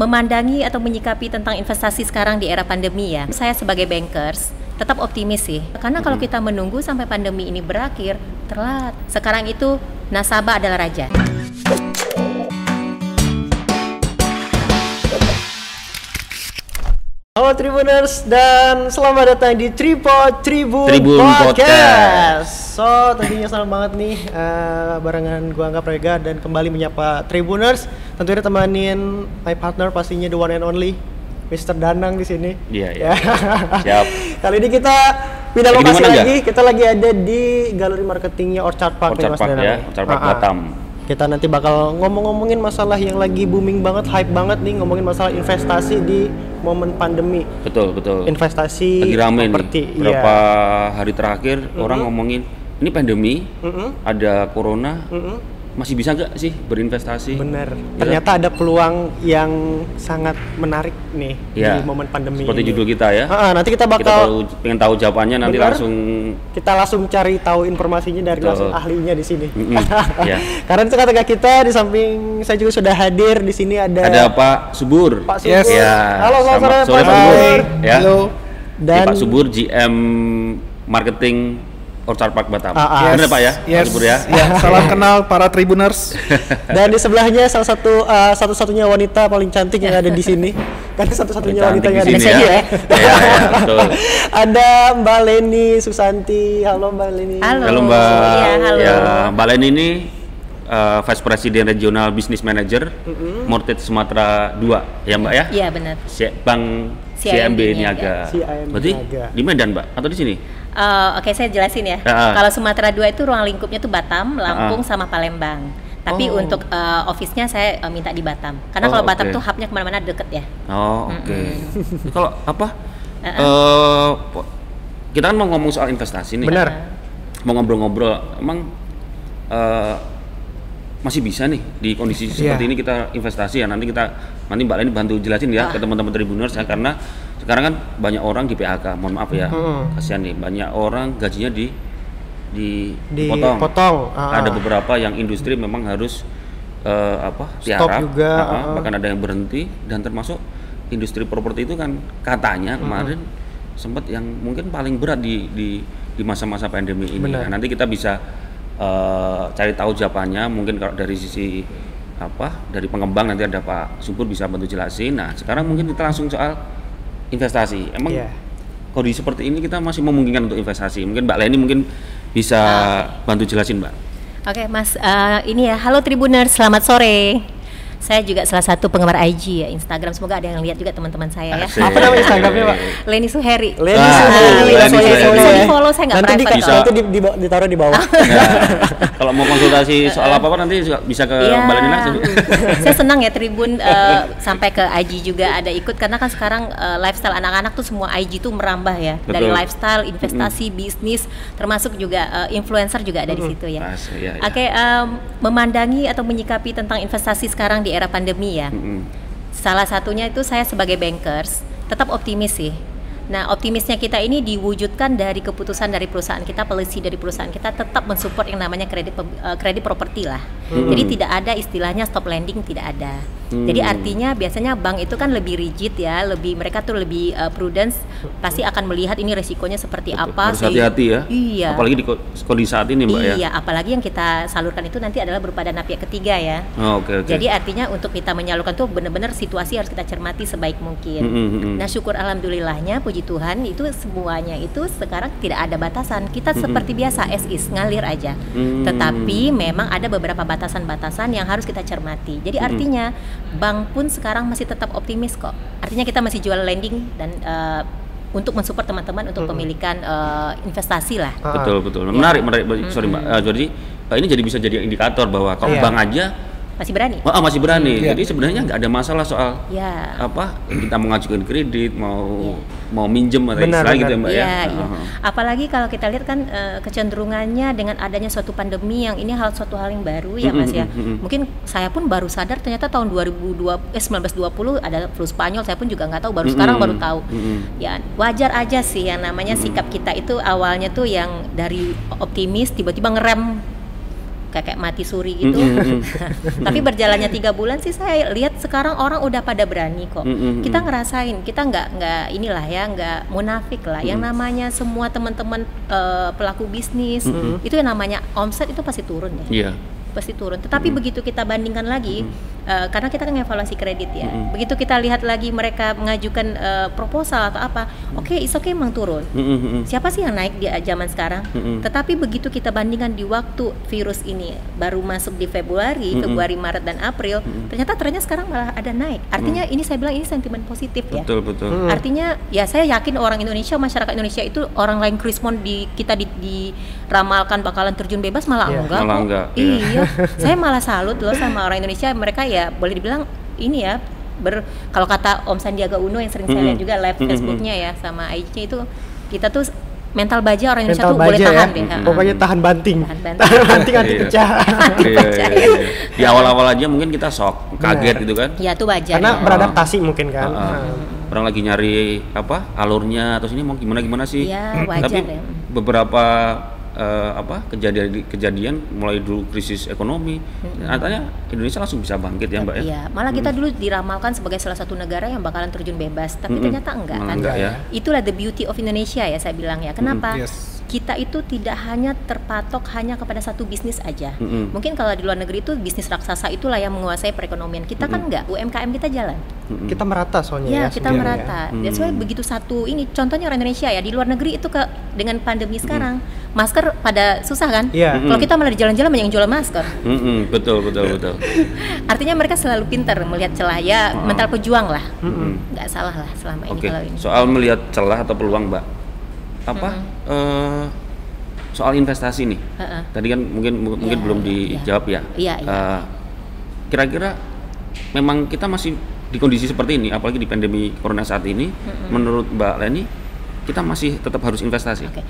Memandangi atau menyikapi tentang investasi sekarang di era pandemi ya, saya sebagai bankers tetap optimis sih. Karena kalau kita menunggu sampai pandemi ini berakhir, telat. Sekarang itu nasabah adalah raja. Halo Tribuners dan selamat datang di Tripod Tribun, Tribun Podcast. So tentunya senang banget nih eh, barengan gua Angga Prega dan kembali menyapa Tribuners. Tentunya temanin my partner pastinya the one and only Mr. Danang di sini. Iya, iya. Ya. Siap. Kali ini kita pindah lokasi lagi. Kita lagi ada di galeri marketingnya Orchard Park nih, Orchard Mas Park Danang. ya, Orchard Park Ah, ah. Batam. Kita nanti bakal ngomong-ngomongin masalah yang lagi booming banget, hype banget nih, ngomongin masalah investasi di momen pandemi. Betul, betul. Investasi Lagi rame properti, nih. Berapa iya. hari terakhir orang ngomongin ini pandemi, Mm-mm, ada corona, mm-mm. masih bisa nggak sih berinvestasi? Bener. Ya. Ternyata ada peluang yang sangat menarik nih Ya. di momen pandemi Seperti ini. judul kita ya. Ah, ah, nanti kita Kita bakal tahu, pengen tahu jawabannya nanti Bener. langsung kita langsung cari tahu informasinya dari Betul. langsung ahlinya di sini. Mm-mm, ya. Karena itu kata kita di samping saya juga sudah hadir di sini ada, ada Pak Subur. Pak Subur. Yes. Ya. Halo, selamat sore, Pak Subur. Ya. Halo. Dan Pak Subur GM Marketing Orchard Park Batam. Ah, ah. Bener Pak ya? Yes. Subur ya. Ya, salam kenal para Tribuners. dan di sebelahnya salah satu uh, satu-satunya wanita paling cantik yang ada di sini. Karena satu-satunya wanita yang ada di sini ya. ya. Iya, iya, betul. ada Mbak Leni Susanti. Halo Mbak Leni. Halo. Halo Mbak. Iya, halo. Ya, Mbak Leni ini uh, Vice President Regional Business Manager Mortgage Sumatera 2 ya Mbak ya? Iya benar. Si- Bank CIMB CIMB Niaga. CIMB Berarti Niaga. di Medan Mbak atau di sini? Eh, Oke saya jelasin ya. Ah, ah. Kalau Sumatera 2 itu ruang lingkupnya tuh Batam, Lampung, Ah, sama Palembang. Tapi Oh. untuk eh, office-nya saya eh, minta di Batam. Karena Oh, kalau Batam tuh hubnya ke mana-mana deket ya. Oh, oke. Kalau apa? Ah, eh, po- kita kan mau ngomong soal investasi nih. Benar. Mau ngobrol-ngobrol, emang eh, masih bisa nih di kondisi Iya. seperti ini kita investasi ya. Nanti kita nanti Mbak Leni bantu jelasin ya ke teman-teman tribuners ya karena sekarang kan banyak orang di PHK. Mohon maaf ya. Mm-mm. Kasihan nih, banyak orang gajinya di di Dipotong. potong. Ah, Ada ah. beberapa yang industri memang harus eh, apa? Stop tiarap. juga, Ah, ah, ah, ah. bahkan ada yang berhenti dan termasuk industri properti itu kan katanya kemarin sempat yang mungkin paling berat di di di masa-masa pandemi ini. Benar. Nah, nanti kita bisa eh, cari tahu jawabannya. Mungkin kalau dari sisi apa dari pengembang nanti ada Pak Subur bisa bantu jelasin. Nah, sekarang mungkin kita langsung soal investasi. Emang Iya. kondisi seperti ini kita masih memungkinkan untuk investasi. Mungkin Mbak Leni mungkin bisa bantu jelasin, Mbak. Oke Mas, eh, ini ya. Halo Tribuners, selamat sore. Saya juga salah satu penggemar IG ya, Instagram. Semoga ada yang lihat juga teman-teman saya ya. Apa nama Instagramnya, Pak? Leni Suheri. Leni Ah, Suheri. Leni Bisa Suheri. Bisa ya. di-follow, saya nggak nanti di, private nanti di, di- ditaruh di bawah. Nah, kalau mau konsultasi soal apa-apa nanti juga bisa ke. Mbak Leni langsung. Saya senang ya Tribun eh, sampai ke IG juga ada ikut karena kan sekarang eh, lifestyle anak-anak tuh semua IG tuh merambah ya dari Betul. lifestyle, investasi, bisnis, termasuk juga eh, influencer juga ada di situ ya. Iya, iya. Oke, em, memandangi atau menyikapi tentang investasi sekarang di era pandemi ya. Mm-mm. Salah satunya itu saya sebagai bankers tetap optimis sih. Nah, optimisnya kita ini diwujudkan dari keputusan dari perusahaan kita, policy dari perusahaan kita tetap mensupport yang namanya kredit eh, kredit properti lah. Jadi tidak ada istilahnya stop lending tidak ada. Jadi Hmm. artinya biasanya bank itu kan lebih rigid ya, lebih mereka tuh lebih eh, prudence, pasti akan melihat ini resikonya seperti apa. Harus hati-hati ya. Iya. Apalagi di ko- kondisi saat ini, Mbak ya. Iya, apalagi yang kita salurkan itu nanti adalah berupa dana pihak ketiga ya. Oh, oke oke. Jadi artinya untuk kita menyalurkan tuh benar-benar situasi harus kita cermati sebaik mungkin. Mm, mm, mm. Nah syukur alhamdulillahnya puji Tuhan itu semuanya itu sekarang tidak ada batasan. Kita seperti biasa as is ngalir aja. Mm. Tetapi memang ada beberapa batasan-batasan yang harus kita cermati. Jadi artinya bank pun sekarang masih tetap optimis kok. Artinya kita masih jual lending dan eh, untuk mensupport teman-teman untuk pemilikan eh, investasi lah. Ah, betul betul. Menarik menarik. Sorry, Mbak. Eh, jadi ini jadi bisa jadi indikator bahwa kalau Iya. bank aja Masih berani? Wah, masih berani. Iya. Jadi sebenarnya nggak ada masalah soal Ya. apa kita mengajukan kredit, mau mau minjem atau Benar, istilah benar. gitu ya, Mbak ya. Iya, iya. Heeh. Apalagi kalau kita lihat kan eh, kecenderungannya dengan adanya suatu pandemi yang ini hal suatu hal yang baru ya Mm-mm, Mas ya. mm-mm. Mungkin saya pun baru sadar ternyata tahun 2002 eh 1920 ada flu Spanyol saya pun juga nggak tahu baru Mm-mm, sekarang baru tahu. mm-mm. Ya, wajar aja sih yang namanya sikap kita itu awalnya tuh yang dari optimis tiba-tiba ngerem kayak kayak mati suri gitu. Tapi berjalannya tiga bulan sih saya lihat sekarang orang udah pada berani kok. Mm-mm. Kita ngerasain, kita nggak nggak inilah ya, nggak munafik lah. Yang namanya semua teman-teman eh, pelaku bisnis itu yang namanya omset itu pasti turun ya Iya. pasti turun. Tetapi begitu kita bandingkan lagi, eh, karena kita kan evaluasi kredit ya. Begitu kita lihat lagi mereka mengajukan eh, proposal atau apa, oke, is okay emang turun. Mm-mm, mm-mm. Siapa sih yang naik di zaman sekarang? Mm-mm. Tetapi begitu kita bandingkan di waktu virus ini baru masuk di Februari, Mm-mm. Februari, Maret dan April, ternyata trennya sekarang malah ada naik. Artinya ini saya bilang ini sentimen positif ya. Betul betul. Hmm. Artinya ya saya yakin orang Indonesia, masyarakat Indonesia itu orang lain respon di kita di, diramalkan bakalan terjun bebas malah Iya. enggak Malah kok. enggak, iya. Iya. saya malah salut loh sama orang Indonesia. Mereka ya boleh dibilang ini ya ber kalau kata Om Sandiaga Uno yang sering saya Mm-mm. lihat juga live Mm-mm. Facebooknya ya sama IG-nya itu kita tuh mental baja orang Indonesia Mental tuh boleh baja tahan ya. deh. ha. Pokoknya tahan banting. Tahan banting. Tahan banting anti Iya. pecah. Anti Iya, pecah, iya, ya. iya. Di awal-awal aja mungkin kita shock, kaget Benar. gitu kan. Ya itu wajar. Karena ya. beradaptasi mungkin kan. Ah, ah. Nah. Orang lagi nyari apa alurnya atau sini mau gimana gimana sih? Iya, wajar Tapi ya. beberapa eh, apa kejadian kejadian mulai dulu krisis ekonomi, katanya Indonesia langsung bisa bangkit ya mbak ya? Iya, malah kita dulu diramalkan sebagai salah satu negara yang bakalan terjun bebas, tapi Mm-mm. ternyata enggak Malah kan. enggak ya. Itulah the beauty of Indonesia ya saya bilang ya. Kenapa? Yes. Kita itu tidak hanya terpatok hanya kepada satu bisnis aja. Mm-mm. Mungkin kalau di luar negeri itu bisnis raksasa itulah yang menguasai perekonomian. Kita kan enggak, UMKM kita jalan. Mm-mm. Kita merata soalnya Ya, ya. kita merata. Hmm. That's why begitu satu ini contohnya orang Indonesia ya di luar negeri itu ke dengan pandemi sekarang masker pada susah kan? Iya. Kalau kita malah di jalan-jalan banyak yang jual masker. Mm-mm, betul betul betul. Artinya mereka selalu pintar melihat celah ya Ah. mental pejuang lah. Mm-mm. Nggak salah lah selama ini kalau ini. soal melihat celah atau peluang mbak, apa eh, soal investasi nih? Heeh. Tadi kan mungkin mungkin Ya, belum ya, dijawab ya. Iya, iya. Eh, Kira-kira memang kita masih di kondisi seperti ini, apalagi di pandemi corona saat ini, menurut Mbak Leni, kita masih tetap harus investasi. Oke.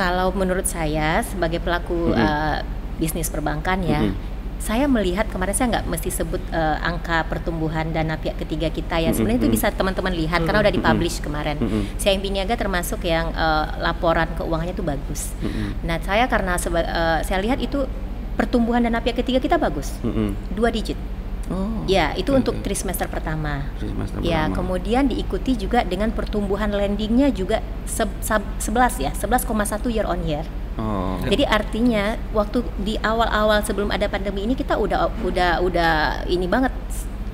Kalau menurut saya sebagai pelaku Mm-mm. eh, bisnis perbankan ya, Mm-mm. saya melihat kemarin saya nggak mesti sebut eh, angka pertumbuhan dana pihak ketiga kita ya. Sebenarnya itu mm-mm. bisa teman-teman lihat karena udah dipublish kemarin. Mm-mm. CIMB Niaga termasuk yang eh, laporan keuangannya itu bagus. Mm-mm. Nah saya karena seba- eh, saya lihat itu pertumbuhan dana pihak ketiga kita bagus, Mm-mm. dua digit. Oh, Ya itu oke, untuk trimester pertama. Trimester Ya, pertama. kemudian diikuti juga dengan pertumbuhan lendingnya juga se- sab- 11 ya, 11,1 year on year. Oh. Jadi artinya waktu di awal-awal sebelum ada pandemi ini kita udah udah udah ini banget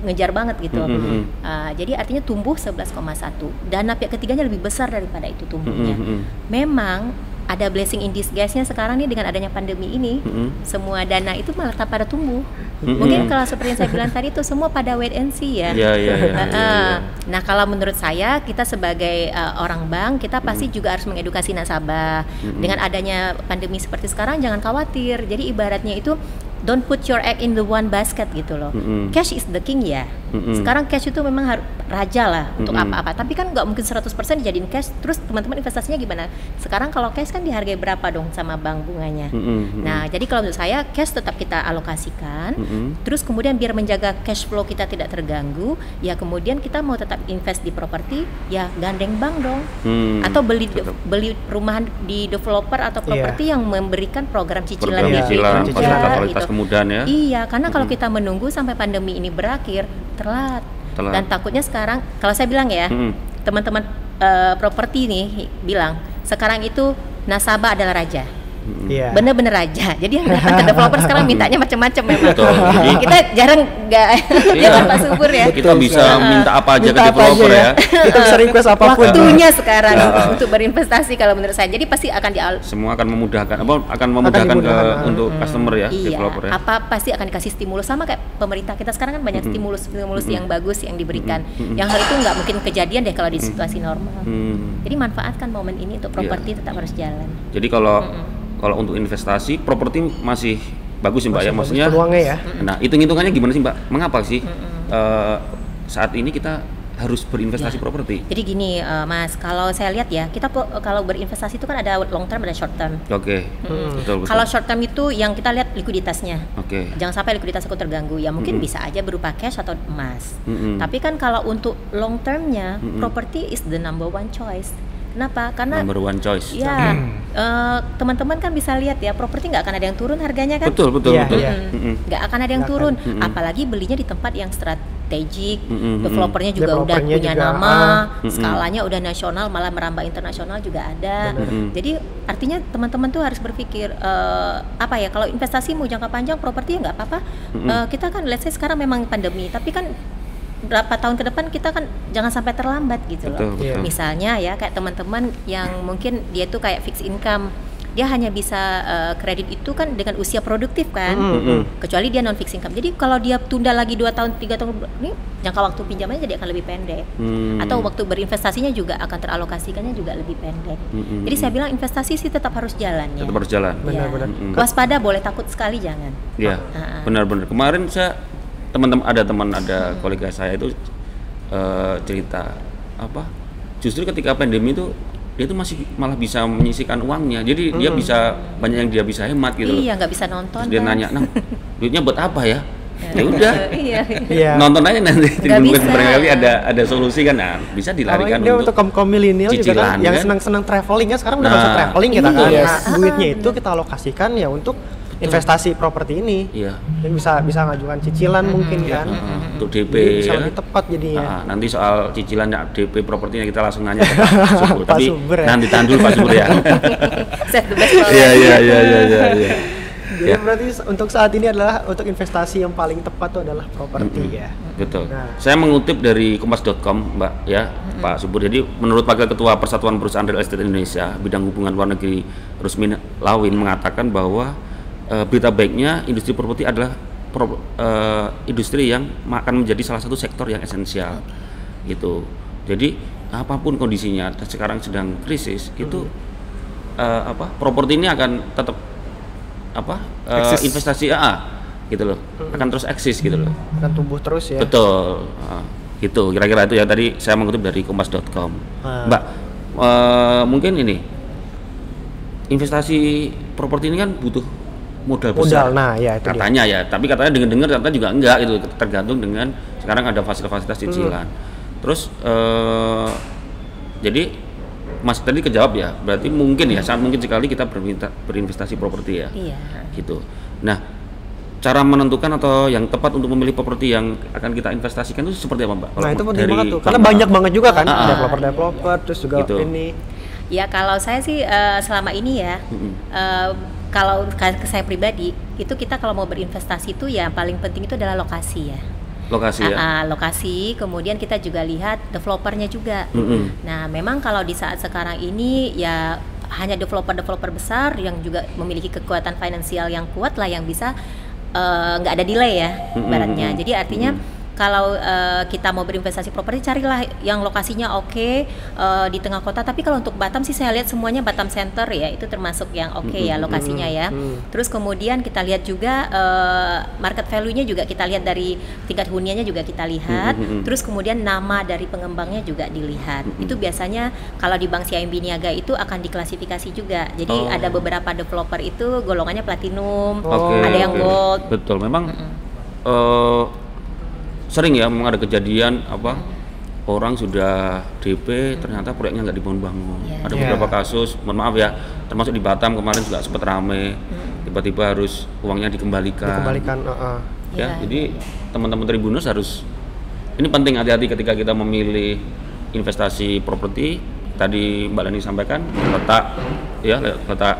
ngejar banget gitu. Mm, mm, mm. Ah, jadi artinya tumbuh 11,1. Dana pihak ketiganya lebih besar daripada itu tumbuhnya. Mm, mm, mm. Memang ada blessing in disguise-nya sekarang nih dengan adanya pandemi ini. Mm-mm. Semua dana itu malah tak pada tumbuh. Mm-mm. Mungkin kalau seperti yang saya bilang tadi itu semua pada wait and see ya. Iya, iya, iya, Heeh. iya, iya. Nah, kalau menurut saya kita sebagai uh, orang bank kita pasti juga harus mengedukasi nasabah. Mm-mm. Dengan adanya pandemi seperti sekarang jangan khawatir. Jadi ibaratnya itu don't put your egg in the one basket gitu loh. Mm-mm. Cash is the king ya. Mm-mm. Sekarang cash itu memang harus raja lah untuk Mm-mm. apa-apa. Tapi kan nggak mungkin 100% dijadiin cash. Terus teman-teman investasinya gimana? Sekarang kalau cash kan dihargai berapa dong sama bank bunganya? Mm-mm. Nah, jadi kalau menurut saya cash tetap kita alokasikan. Mm-mm. Terus kemudian biar menjaga cash flow kita tidak terganggu, ya kemudian kita mau tetap invest di properti, ya gandeng bank dong. Hmm. Atau beli beli perumahan di developer atau Iya. properti yang memberikan program cicilan program Iya, DP cicilan, juga, fasilitas-fasilitas gitu. Kemudahan ya. Iya, karena kalau kita menunggu sampai pandemi ini berakhir, telat. Telat. Dan takutnya sekarang, kalau saya bilang ya, teman-teman eh, properti nih bilang, sekarang itu nasabah adalah raja. Iya. Bener-bener raja. Jadi yang datang ke developer sekarang mintanya macam-macam memang. Betul. Jadi- kita jarang nggak Iya. ya kan Pak Subur ya. Kita bisa minta apa aja Minta ke apa developer aja ya. Kita bisa request apa pun. Waktunya sekarang Ya. untuk berinvestasi kalau menurut saya. Jadi pasti akan di Semua akan memudahkan apa akan memudahkan ke dimudahkan. untuk customer ya, iya, developer ya. apa pasti akan dikasih stimulus sama kayak pemerintah kita sekarang kan banyak stimulus stimulus yang bagus yang diberikan. Mm-mm. Yang hal itu nggak mungkin kejadian deh kalau di situasi normal. Hmm. Jadi manfaatkan momen ini untuk Iya. properti tetap harus jalan. Jadi kalau Mm-mm. Kalau untuk investasi properti masih bagus sih Mbak Masih ya maksudnya. peluangnya ya. Nah, hitung-hitungannya gimana sih Mbak? Mengapa sih eh, saat ini kita harus berinvestasi Ya. properti? Jadi gini eh, Mas, kalau saya lihat ya, kita po- kalau berinvestasi itu kan ada long term ada short term. Oke. Hmm. Betul betul. Kalau short term itu yang kita lihat likuiditasnya. Oke. Jangan sampai likuiditas aku terganggu. Ya mungkin Mm-mm. bisa aja berupa cash atau emas. Mm-mm. Tapi kan kalau untuk long termnya, Mm-mm. property is the number one choice. Kenapa? Karena Number one choice. ya eh, teman-teman kan bisa lihat ya properti nggak akan ada yang turun harganya kan? Betul, betul, Iya, betul. iya. Mm-mm. Mm-mm. nggak akan ada yang Nggak turun, Mm-mm. apalagi belinya di tempat yang strategik, Mm-mm, developernya juga udah Developernya punya juga, nama, ah. Mm-mm. skalanya udah nasional, malah merambah internasional juga ada. Benar. Mm-mm. Jadi artinya teman-teman tuh harus berpikir eh, apa ya kalau investasi mau jangka panjang properti ya nggak apa-apa. Mm-mm. Eh, kita kan let's say sekarang memang pandemi, tapi kan berapa tahun ke depan kita kan jangan sampai terlambat gitu loh. Betul, betul. Misalnya ya kayak teman-teman yang mungkin dia tuh kayak fixed income, dia hanya bisa eh, kredit itu kan dengan usia produktif kan, Mm-mm. kecuali dia non fixed income. Jadi kalau dia tunda lagi 2 tahun, tiga tahun ini jangka waktu pinjamannya jadi akan lebih pendek. Hmm. Atau waktu berinvestasinya juga akan teralokasikannya juga lebih pendek. Mm-mm. Jadi saya bilang investasi sih tetap harus jalan ya. tetap harus jalan. Benar, Ya. benar. Mm-mm. Waspada boleh takut sekali jangan. Ya, benar-benar. Kemarin saya teman-teman ada teman ada kolega saya itu eh, cerita apa? Justru ketika pandemi itu dia tuh masih malah bisa menyisikan uangnya. Jadi dia bisa banyak yang dia bisa hemat gitu loh. Iya nggak bisa nonton. Terus dia kan? nanya, "Nang, duitnya buat apa ya?" Ya udah. iya. Iya. Nonton aja nanti. Mungkin barangkali ada ada solusi kan. Nah, bisa dilarikan dia untuk, untuk kaum kaum milenial juga kan, yang kan? senang-senang traveling kan sekarang udah Nah, masuk traveling kita kan. iya. Nah, Ah, duitnya itu kita alokasikan ya untuk investasi properti ini. Iya. Dan bisa bisa ngajukan cicilan mungkin Iya, kan. untuk DP Jadi bisa ya. lebih tepat jadinya. Ah, nanti soal cicilan ya, DP propertinya kita langsung nanya ke Pak Subur. Pak Tapi Subur ya. nanti tahan dulu Pak Subur ya. Iya iya iya iya iya. iya. Jadi Ya. berarti untuk saat ini adalah untuk investasi yang paling tepat itu adalah properti Mm-mm. ya. Betul. Nah. Saya mengutip dari kompas.com, Mbak ya, Pak Subur. Jadi menurut Wakil Ketua Persatuan Perusahaan Real Estate Indonesia bidang hubungan luar negeri Rusmin Lawin mengatakan bahwa eh, berita baiknya industri properti adalah pro- eh, industri yang akan menjadi salah satu sektor yang esensial. Gitu. Jadi apa pun kondisinya sekarang sedang krisis itu eh, apa? Properti ini akan tetap apa? Eksis. investasi AA gitu loh. Akan terus eksis gitu loh. Akan tumbuh terus ya. Betul. Ah, gitu. Kira-kira itu ya tadi saya mengutip dari kompas.com. Ah. Mbak, eh, mungkin ini investasi properti ini kan butuh modal besar. Modal, nah ya itu dia. katanya ya, tapi katanya dengar-dengar ternyata juga enggak gitu. Tergantung dengan sekarang ada fasilitas-fasilitas cicilan. Hmm. Terus eh, jadi Mas tadi kejawab ya, berarti mungkin ya sangat mungkin sekali kita berminta- berinvestasi properti ya Iya. gitu. Nah, cara menentukan atau yang tepat untuk memilih properti yang akan kita investasikan itu seperti apa, Mbak? Nah itu penting dari banget tuh, karena banyak banget juga kan Ah, ah. developer-developer terus juga Gitu. ini. Ya kalau saya sih eh, selama ini ya, Mm-mm. eh, kalau ke saya pribadi itu kita kalau mau berinvestasi itu ya paling penting itu adalah lokasi ya. lokasi ya. Ah, lokasi, kemudian kita juga lihat developernya juga. Mm-mm. Nah, memang kalau di saat sekarang ini ya hanya developer-developer besar yang juga memiliki kekuatan finansial yang kuat lah yang bisa eh, nggak ada delay ya, ibaratnya. mm-mm, Jadi artinya kalau eh, kita mau berinvestasi properti carilah yang lokasinya oke eh, di tengah kota. Tapi kalau untuk Batam sih saya lihat semuanya Batam Center ya itu termasuk yang oke ya Mm-mm, lokasinya ya. mm. Terus kemudian kita lihat juga eh, market value-nya juga kita lihat dari tingkat huniannya juga kita lihat. Mm-mm. Terus kemudian nama dari pengembangnya juga dilihat. Mm-mm. Itu biasanya kalau di Bank CIMB Niaga itu akan diklasifikasi juga. Jadi Oh. ada beberapa developer itu golongannya platinum, Oh, ada yang gold. Betul, memang Mm-mm. eh, sering ya memang ada kejadian apa orang sudah DP ternyata proyeknya nggak dibangun-bangun. Iya. Ada Iya. beberapa kasus, mohon maaf ya, termasuk di Batam kemarin juga sempat rame, tiba-tiba harus uangnya dikembalikan. Dikembalikan. uh-uh. Ya, Iya. jadi teman-teman Tribunus harus ini penting hati-hati ketika kita memilih investasi properti. Tadi Mbak Lani sampaikan letak ya letak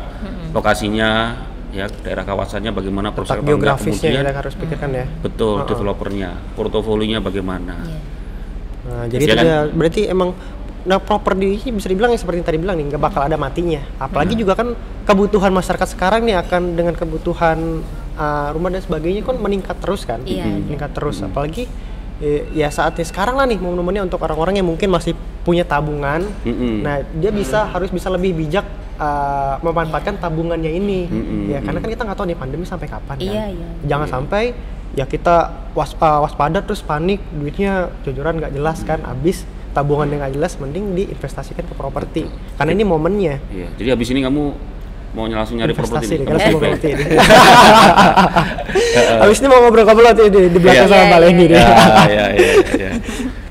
lokasinya ya daerah kawasannya bagaimana proses geografisnya kemudian kita harus pikirkan ya. betul Uh-uh. developernya portofolionya bagaimana Iya. Nah, jadi Iya itu kan? berarti emang nah properti ini bisa dibilang yang seperti yang tadi bilang nih nggak bakal ada matinya. Apalagi juga kan kebutuhan masyarakat sekarang nih akan dengan kebutuhan uh, rumah dan sebagainya kan meningkat terus kan, Iya, iya. meningkat terus. Apalagi eh, ya saatnya sekarang lah nih momen-momennya untuk orang-orang yang mungkin masih punya tabungan. Mm-mm. Nah dia bisa harus bisa lebih bijak uh, memanfaatkan tabungannya ini, Mm-mm, ya karena mm. kan kita nggak tahu nih pandemi sampai kapan kan. Iya, iya. Jangan Iya. sampai ya kita was, uh, waspada terus panik duitnya jujuran nggak jelas kan habis tabungan yang nggak jelas mending diinvestasikan ke properti karena ini momennya iya jadi habis ini kamu mau langsung nyari investasi properti karena DP. properti ini habis ini mau ngobrol-ngobrol di, di belakang Iya, sama iya, Mbak Leni iya. deh ya, ya, ya, ya.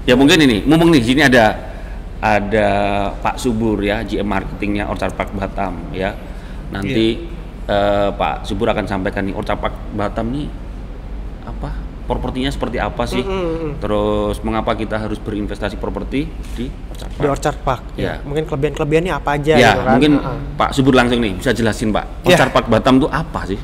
ya mungkin ini mumpung nih di sini ada ada Pak Subur ya, GM marketingnya Orchard Park Batam ya. Nanti eh, Pak Subur akan sampaikan nih Orchard Park Batam nih apa propertinya seperti apa sih? Mm-mm. Terus mengapa kita harus berinvestasi properti di Orchard Park? Di Orchard Park. Ya. Mungkin kelebihan-kelebihannya apa aja ya, gitu kan. mungkin Heeh. Pak Subur langsung nih bisa jelasin Pak. Ya. Orchard Park Batam itu apa sih?